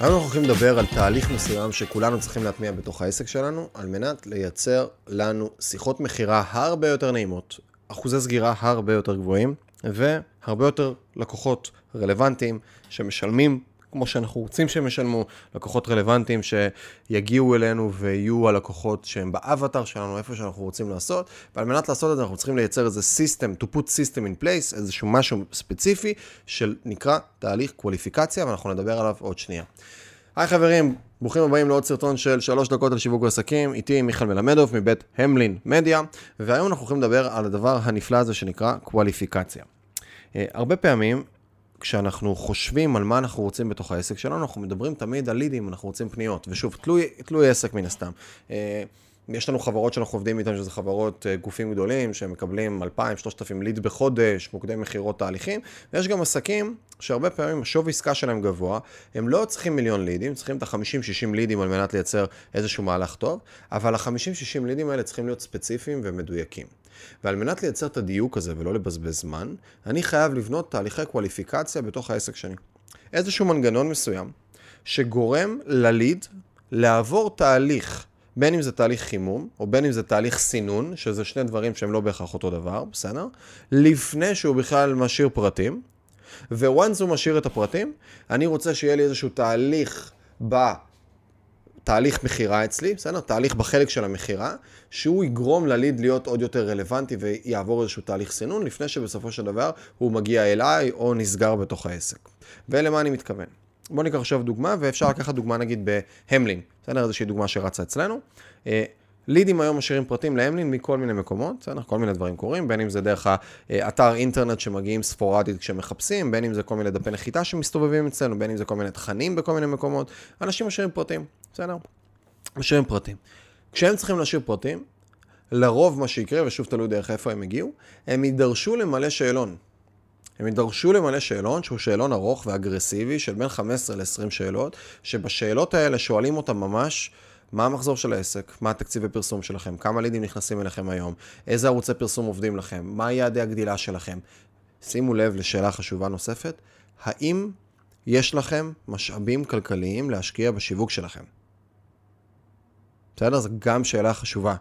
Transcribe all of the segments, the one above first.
היום אנחנו הולכים לדבר על תהליך מסוים שכולנו צריכים להטמיע בתוך העסק שלנו, על מנת לייצר לנו שיחות מכירה הרבה יותר נעימות, אחוזי סגירה הרבה יותר גבוהים, והרבה יותר לקוחות רלוונטיים שמשלמים כמו שאנחנו רוצים שהם ישלמו, לקוחות רלוונטיים שיגיעו אלינו ויהיו הלקוחות שהם באבטר שלנו, איפה שאנחנו רוצים לעשות, ועל מנת לעשות את זה אנחנו צריכים לייצר איזה system, to put system in place, איזשהו משהו ספציפי של נקרא תהליך קווליפיקציה, ואנחנו נדבר עליו עוד שנייה. היי חברים, ברוכים הבאים לעוד סרטון של שלוש דקות על שיווק עסקים, איתי מיכאל מלמדוב מבית המלין מדיה, והיום אנחנו הולכים לדבר על הדבר הנפלא הזה שנקרא קווליפיקציה. אה, הרבה פעמים כשאנחנו חושבים על מה אנחנו רוצים בתוך העסק שלנו, אנחנו מדברים תמיד על לידים, אנחנו רוצים פניות. ושוב, תלוי, תלוי עסק מן הסתם. אה, יש לנו חברות שאנחנו עובדים איתן, שזה חברות אה, גופים גדולים, שמקבלים 2,000-3,000 ליד בחודש, מוקדי מכירות תהליכים, ויש גם עסקים שהרבה פעמים השווי עסקה שלהם גבוה, הם לא צריכים מיליון לידים, צריכים את ה-50-60 לידים על מנת לייצר איזשהו מהלך טוב, אבל ה-50-60 לידים האלה צריכים להיות ספציפיים ומדויקים. ועל מנת לייצר את הדיוק הזה ולא לבזבז זמן, אני חייב לבנות תהליכי קווליפיקציה בתוך העסק שלי. איזשהו מנגנון מסוים שגורם לליד לעבור תהליך, בין אם זה תהליך חימום, או בין אם זה תהליך סינון, שזה שני דברים שהם לא בהכרח אותו דבר, בסדר? לפני שהוא בכלל משאיר פרטים, וואנס הוא משאיר את הפרטים, אני רוצה שיהיה לי איזשהו תהליך ב... תהליך מכירה אצלי, בסדר? תהליך בחלק של המכירה, שהוא יגרום לליד להיות עוד יותר רלוונטי ויעבור איזשהו תהליך סינון, לפני שבסופו של דבר הוא מגיע אליי או נסגר בתוך העסק. ולמה אני מתכוון? בואו ניקח עכשיו דוגמה, ואפשר לקחת דוגמה נגיד בהמלין, בסדר? איזושהי דוגמה שרצה אצלנו. לידים היום משאירים פרטים להמלין מכל מיני מקומות, בסדר? כל מיני דברים קורים, בין אם זה דרך האתר אינטרנט שמגיעים ספורדית כשמחפשים, בין אם זה כל מיני דפי נחיתה שמסתובבים אצלנו, בין אם זה כל מיני תכנים בכל מיני מקומות, אנשים משאירים פרטים, בסדר? משאירים פרטים. כשהם צריכים להשאיר פרטים, לרוב מה שיקרה, ושוב תלוי דרך איפה הם הגיעו, הם יידרשו למלא שאלון. הם יידרשו למלא שאלון, שהוא שאלון ארוך ואגרסיבי של בין 15 ל-20 שאלות, שבשאלות האלה שואלים אותם ממש מה המחזור של העסק, מה התקציבי פרסום שלכם, כמה לידים נכנסים אליכם היום, איזה ערוצי פרסום עובדים לכם, מה יעדי הגדילה שלכם. שימו לב לשאלה חשובה נוספת, האם יש לכם משאבים כלכליים להשקיע בשיווק שלכם? בסדר? זו גם שאלה חשובה.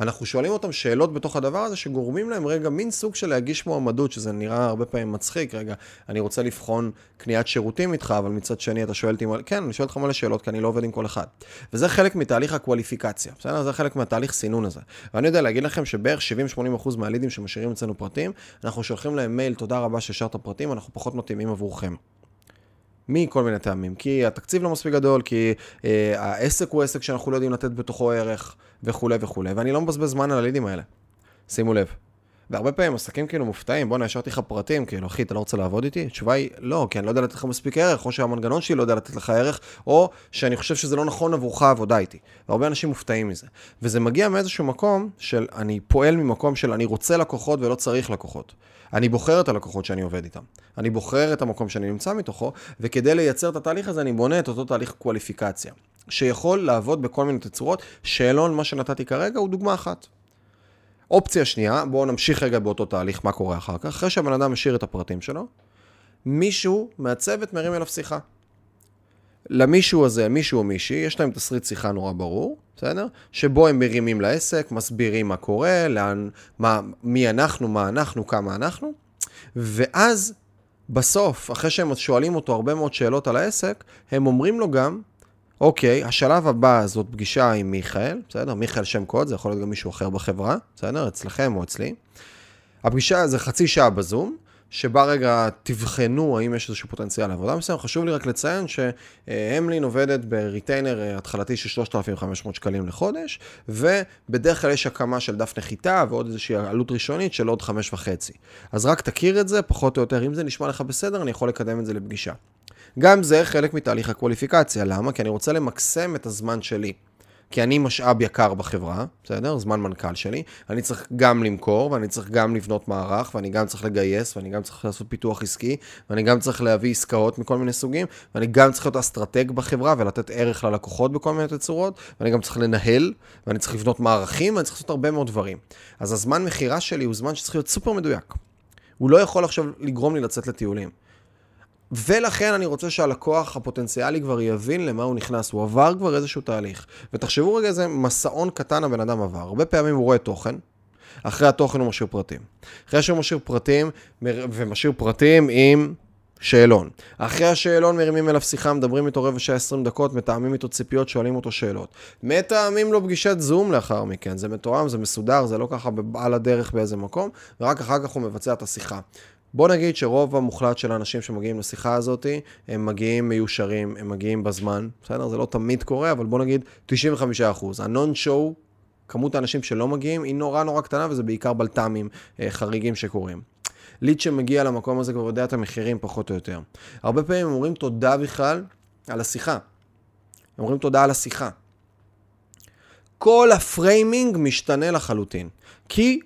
אנחנו שואלים אותם שאלות בתוך הדבר הזה שגורמים להם רגע מין סוג של להגיש מועמדות, שזה נראה הרבה פעמים מצחיק, רגע, אני רוצה לבחון קניית שירותים איתך, אבל מצד שני אתה שואל אותי, כן, אני שואל אותך מלא שאלות, כי אני לא עובד עם כל אחד. וזה חלק מתהליך הקואליפיקציה, בסדר? זה חלק מהתהליך סינון הזה. ואני יודע להגיד לכם שבערך 70-80% מהלידים שמשאירים אצלנו פרטים, אנחנו שולחים להם מייל, תודה רבה שהשארת פרטים, אנחנו פחות מתאימים עבורכם. מכל מיני טעמים. כי התקציב לא מספיק גדול, כי אה, העסק הוא עסק שאנחנו לא יודעים לתת בתוכו ערך, וכולי וכולי, ואני לא מבזבז זמן על הלידים האלה. שימו לב. והרבה פעמים עסקים כאילו מופתעים, בואנה, השארתי לך פרטים, כאילו, אחי, אתה לא רוצה לעבוד איתי? התשובה היא, לא, כי אני לא יודע לתת לך מספיק ערך, או שהמנגנון שלי לא יודע לתת לך ערך, או שאני חושב שזה לא נכון עבורך העבודה איתי. והרבה אנשים מופתעים מזה. וזה מגיע מאיזשהו מקום של, אני פועל ממקום של אני רוצה לקוחות ולא צריך לקוחות. אני בוחר את הלקוחות שאני עובד איתם. אני בוחר את המקום שאני נמצא מתוכו, וכדי לייצר את התהליך הזה, אני בונה את אותו תהליך קואליפיקציה, שיכול לעבוד בכל מיני תצורות. שאלון, מה שנתתי כרגע, הוא דוגמה אחת. אופציה שנייה, בואו נמשיך רגע באותו תהליך, מה קורה אחר כך. אחרי שהבן אדם משאיר את הפרטים שלו, מישהו מהצוות מרים אליו שיחה. למישהו הזה, מישהו או מישהי, יש להם תסריט שיחה נורא ברור, בסדר? שבו הם מרימים לעסק, מסבירים מה קורה, לאן, מה, מי אנחנו, מה אנחנו, כמה אנחנו, ואז בסוף, אחרי שהם שואלים אותו הרבה מאוד שאלות על העסק, הם אומרים לו גם, אוקיי, השלב הבא זאת פגישה עם מיכאל, בסדר? מיכאל שם קוד, זה יכול להיות גם מישהו אחר בחברה, בסדר? אצלכם או אצלי. הפגישה זה חצי שעה בזום, שבה רגע תבחנו האם יש איזשהו פוטנציאל לעבודה מסוים. חשוב לי רק לציין שהמלין עובדת בריטיינר אה, התחלתי של 3,500 שקלים לחודש, ובדרך כלל יש הקמה של דף נחיתה ועוד איזושהי עלות ראשונית של עוד 5.5. אז רק תכיר את זה, פחות או יותר, אם זה נשמע לך בסדר, אני יכול לקדם את זה לפגישה. גם זה חלק מתהליך הקווליפיקציה, למה? כי אני רוצה למקסם את הזמן שלי. כי אני משאב יקר בחברה, בסדר? זמן מנכ"ל שלי. אני צריך גם למכור, ואני צריך גם לבנות מערך, ואני גם צריך לגייס, ואני גם צריך לעשות פיתוח עסקי, ואני גם צריך להביא עסקאות מכל מיני סוגים, ואני גם צריך להיות אסטרטג בחברה ולתת ערך ללקוחות בכל מיני תצורות, ואני גם צריך לנהל, ואני צריך לבנות מערכים, ואני צריך לעשות הרבה מאוד דברים. אז הזמן מכירה שלי הוא זמן שצריך להיות סופר מדויק. הוא לא יכול עכשיו לגרום לי לצאת לטיולים. ולכן אני רוצה שהלקוח הפוטנציאלי כבר יבין למה הוא נכנס, הוא עבר כבר איזשהו תהליך. ותחשבו רגע איזה מסעון קטן הבן אדם עבר. הרבה פעמים הוא רואה תוכן, אחרי התוכן הוא משאיר פרטים. אחרי שהוא משאיר פרטים, ומשאיר פרטים עם שאלון. אחרי השאלון מרימים אליו שיחה, מדברים איתו רבע שעה 20 דקות, מתאמים איתו ציפיות, שואלים אותו שאלות. מתאמים לו פגישת זום לאחר מכן, זה מתואם, זה מסודר, זה לא ככה על הדרך באיזה מקום, ורק אחר כך הוא מבצע את השיחה. בוא נגיד שרוב המוחלט של האנשים שמגיעים לשיחה הזאת, הם מגיעים מיושרים, הם מגיעים בזמן, בסדר? זה לא תמיד קורה, אבל בוא נגיד 95%. ה no-show, כמות האנשים שלא מגיעים, היא נורא נורא קטנה, וזה בעיקר בלת"מים אה, חריגים שקורים. ליד שמגיע למקום הזה כבר יודע את המחירים פחות או יותר. הרבה פעמים הם אומרים תודה בכלל על השיחה. הם אומרים תודה על השיחה. כל ה framing משתנה לחלוטין. כי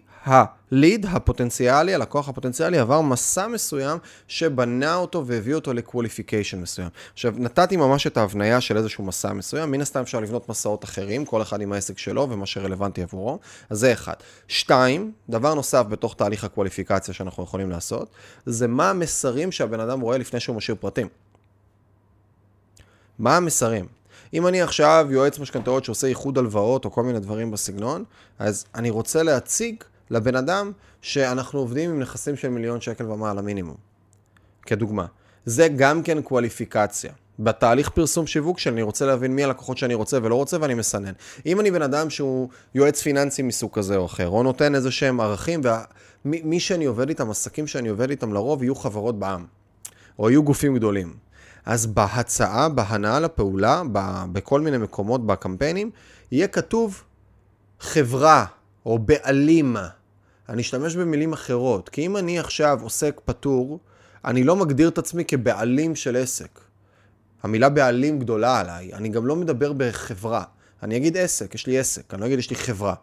הליד הפוטנציאלי, הלקוח הפוטנציאלי, עבר מסע מסוים שבנה אותו והביא אותו לקווליפיקיישן מסוים. עכשיו, נתתי ממש את ההבניה של איזשהו מסע מסוים, מן הסתם אפשר לבנות מסעות אחרים, כל אחד עם העסק שלו ומה שרלוונטי עבורו, אז זה אחד. שתיים, דבר נוסף בתוך תהליך הקווליפיקציה שאנחנו יכולים לעשות, זה מה המסרים שהבן אדם רואה לפני שהוא משאיר פרטים. מה המסרים? אם אני עכשיו יועץ משכנתאות שעושה איחוד הלוואות או כל מיני דברים בסגנון, אז אני רוצה להציג לבן אדם שאנחנו עובדים עם נכסים של מיליון שקל ומעלה מינימום, כדוגמה. זה גם כן קואליפיקציה. בתהליך פרסום שיווק שאני רוצה להבין מי הלקוחות שאני רוצה ולא רוצה ואני מסנן. אם אני בן אדם שהוא יועץ פיננסי מסוג כזה או אחר, או נותן איזה שהם ערכים, ומי שאני עובד איתם, עסקים שאני עובד איתם לרוב יהיו חברות בעם, או יהיו גופים גדולים. אז בהצעה, בהנאה לפעולה, בכל מיני מקומות, בקמפיינים, יהיה כתוב חברה או בעלים. אני אשתמש במילים אחרות, כי אם אני עכשיו עוסק פטור, אני לא מגדיר את עצמי כבעלים של עסק. המילה בעלים גדולה עליי, אני גם לא מדבר בחברה. אני אגיד עסק, יש לי עסק, אני לא אגיד יש לי חברה.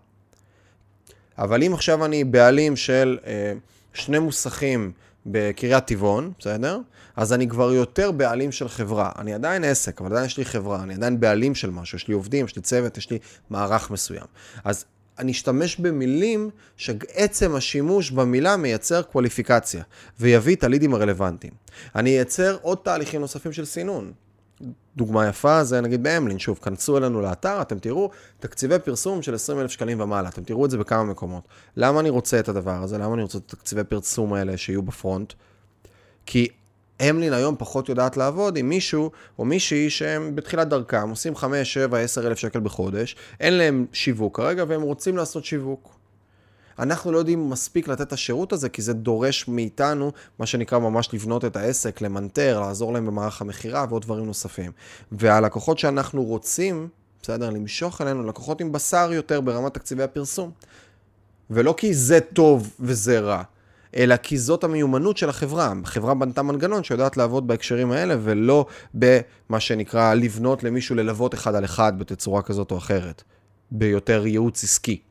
אבל אם עכשיו אני בעלים של אה, שני מוסכים בקריית טבעון, בסדר? אז אני כבר יותר בעלים של חברה. אני עדיין עסק, אבל עדיין יש לי חברה, אני עדיין בעלים של משהו, יש לי עובדים, יש לי צוות, יש לי מערך מסוים. אז אני אשתמש במילים שעצם השימוש במילה מייצר קווליפיקציה, ויביא את הלידים הרלוונטיים. אני אייצר עוד תהליכים נוספים של סינון. דוגמה יפה זה נגיד באמלין, שוב, כנסו אלינו לאתר, אתם תראו תקציבי פרסום של 20 אלף שקלים ומעלה, אתם תראו את זה בכמה מקומות. למה אני רוצה את הדבר הזה? למה אני רוצה את תקציבי פרסום האלה שיהיו בפרונט? כי המלין היום פחות יודעת לעבוד עם מישהו או מישהי שהם בתחילת דרכם, עושים 5, 7, 10 אלף שקל בחודש, אין להם שיווק כרגע והם רוצים לעשות שיווק. אנחנו לא יודעים מספיק לתת את השירות הזה, כי זה דורש מאיתנו, מה שנקרא ממש לבנות את העסק, למנטר, לעזור להם במערך המכירה ועוד דברים נוספים. והלקוחות שאנחנו רוצים, בסדר, למשוך אלינו, לקוחות עם בשר יותר ברמת תקציבי הפרסום. ולא כי זה טוב וזה רע, אלא כי זאת המיומנות של החברה. החברה בנתה מנגנון שיודעת לעבוד בהקשרים האלה, ולא במה שנקרא לבנות למישהו ללוות אחד על אחד בתצורה כזאת או אחרת, ביותר ייעוץ עסקי.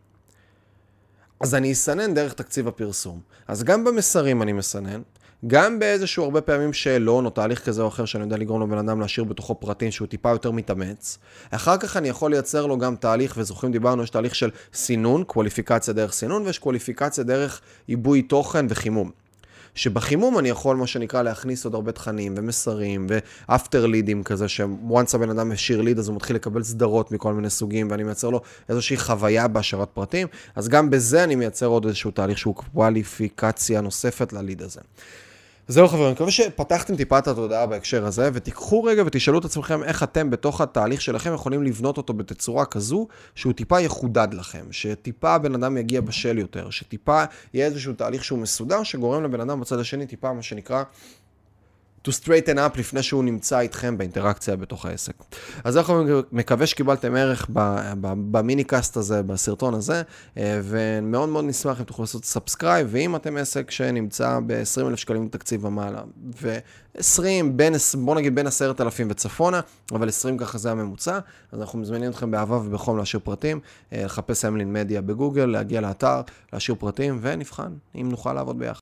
אז אני אסנן דרך תקציב הפרסום. אז גם במסרים אני מסנן, גם באיזשהו הרבה פעמים שאלון או תהליך כזה או אחר שאני יודע לגרום לבן אדם להשאיר בתוכו פרטים שהוא טיפה יותר מתאמץ. אחר כך אני יכול לייצר לו גם תהליך, וזוכרים דיברנו, יש תהליך של סינון, קווליפיקציה דרך סינון, ויש קווליפיקציה דרך עיבוי תוכן וחימום. שבחימום אני יכול, מה שנקרא, להכניס עוד הרבה תכנים ומסרים ואפטר לידים כזה, שוואנס הבן אדם השאיר ליד, אז הוא מתחיל לקבל סדרות מכל מיני סוגים, ואני מייצר לו איזושהי חוויה בהשארת פרטים, אז גם בזה אני מייצר עוד איזשהו תהליך שהוא קווליפיקציה נוספת לליד הזה. זהו חברים, אני מקווה שפתחתם טיפה את התודעה בהקשר הזה, ותיקחו רגע ותשאלו את עצמכם איך אתם בתוך התהליך שלכם יכולים לבנות אותו בתצורה כזו שהוא טיפה יחודד לכם, שטיפה הבן אדם יגיע בשל יותר, שטיפה יהיה איזשהו תהליך שהוא מסודר, שגורם לבן אדם בצד השני טיפה מה שנקרא to straighten up לפני שהוא נמצא איתכם באינטראקציה בתוך העסק. אז אנחנו מקווה שקיבלתם ערך ב mini cast הזה, בסרטון הזה, אה, ומאוד מאוד נשמח אם תוכלו לעשות subscribe, ואם אתם עסק שנמצא ב-20,000 שקלים תקציב ומעלה, ו-20, בין, בוא נגיד בין 10,000 וצפונה, אבל 20 ככה זה הממוצע, אז אנחנו מזמינים אתכם באהבה ובחום להשאיר פרטים, אה, לחפש אמלין מדיה בגוגל, להגיע לאתר, להשאיר פרטים, ונבחן אם נוכל לעבוד ביחד.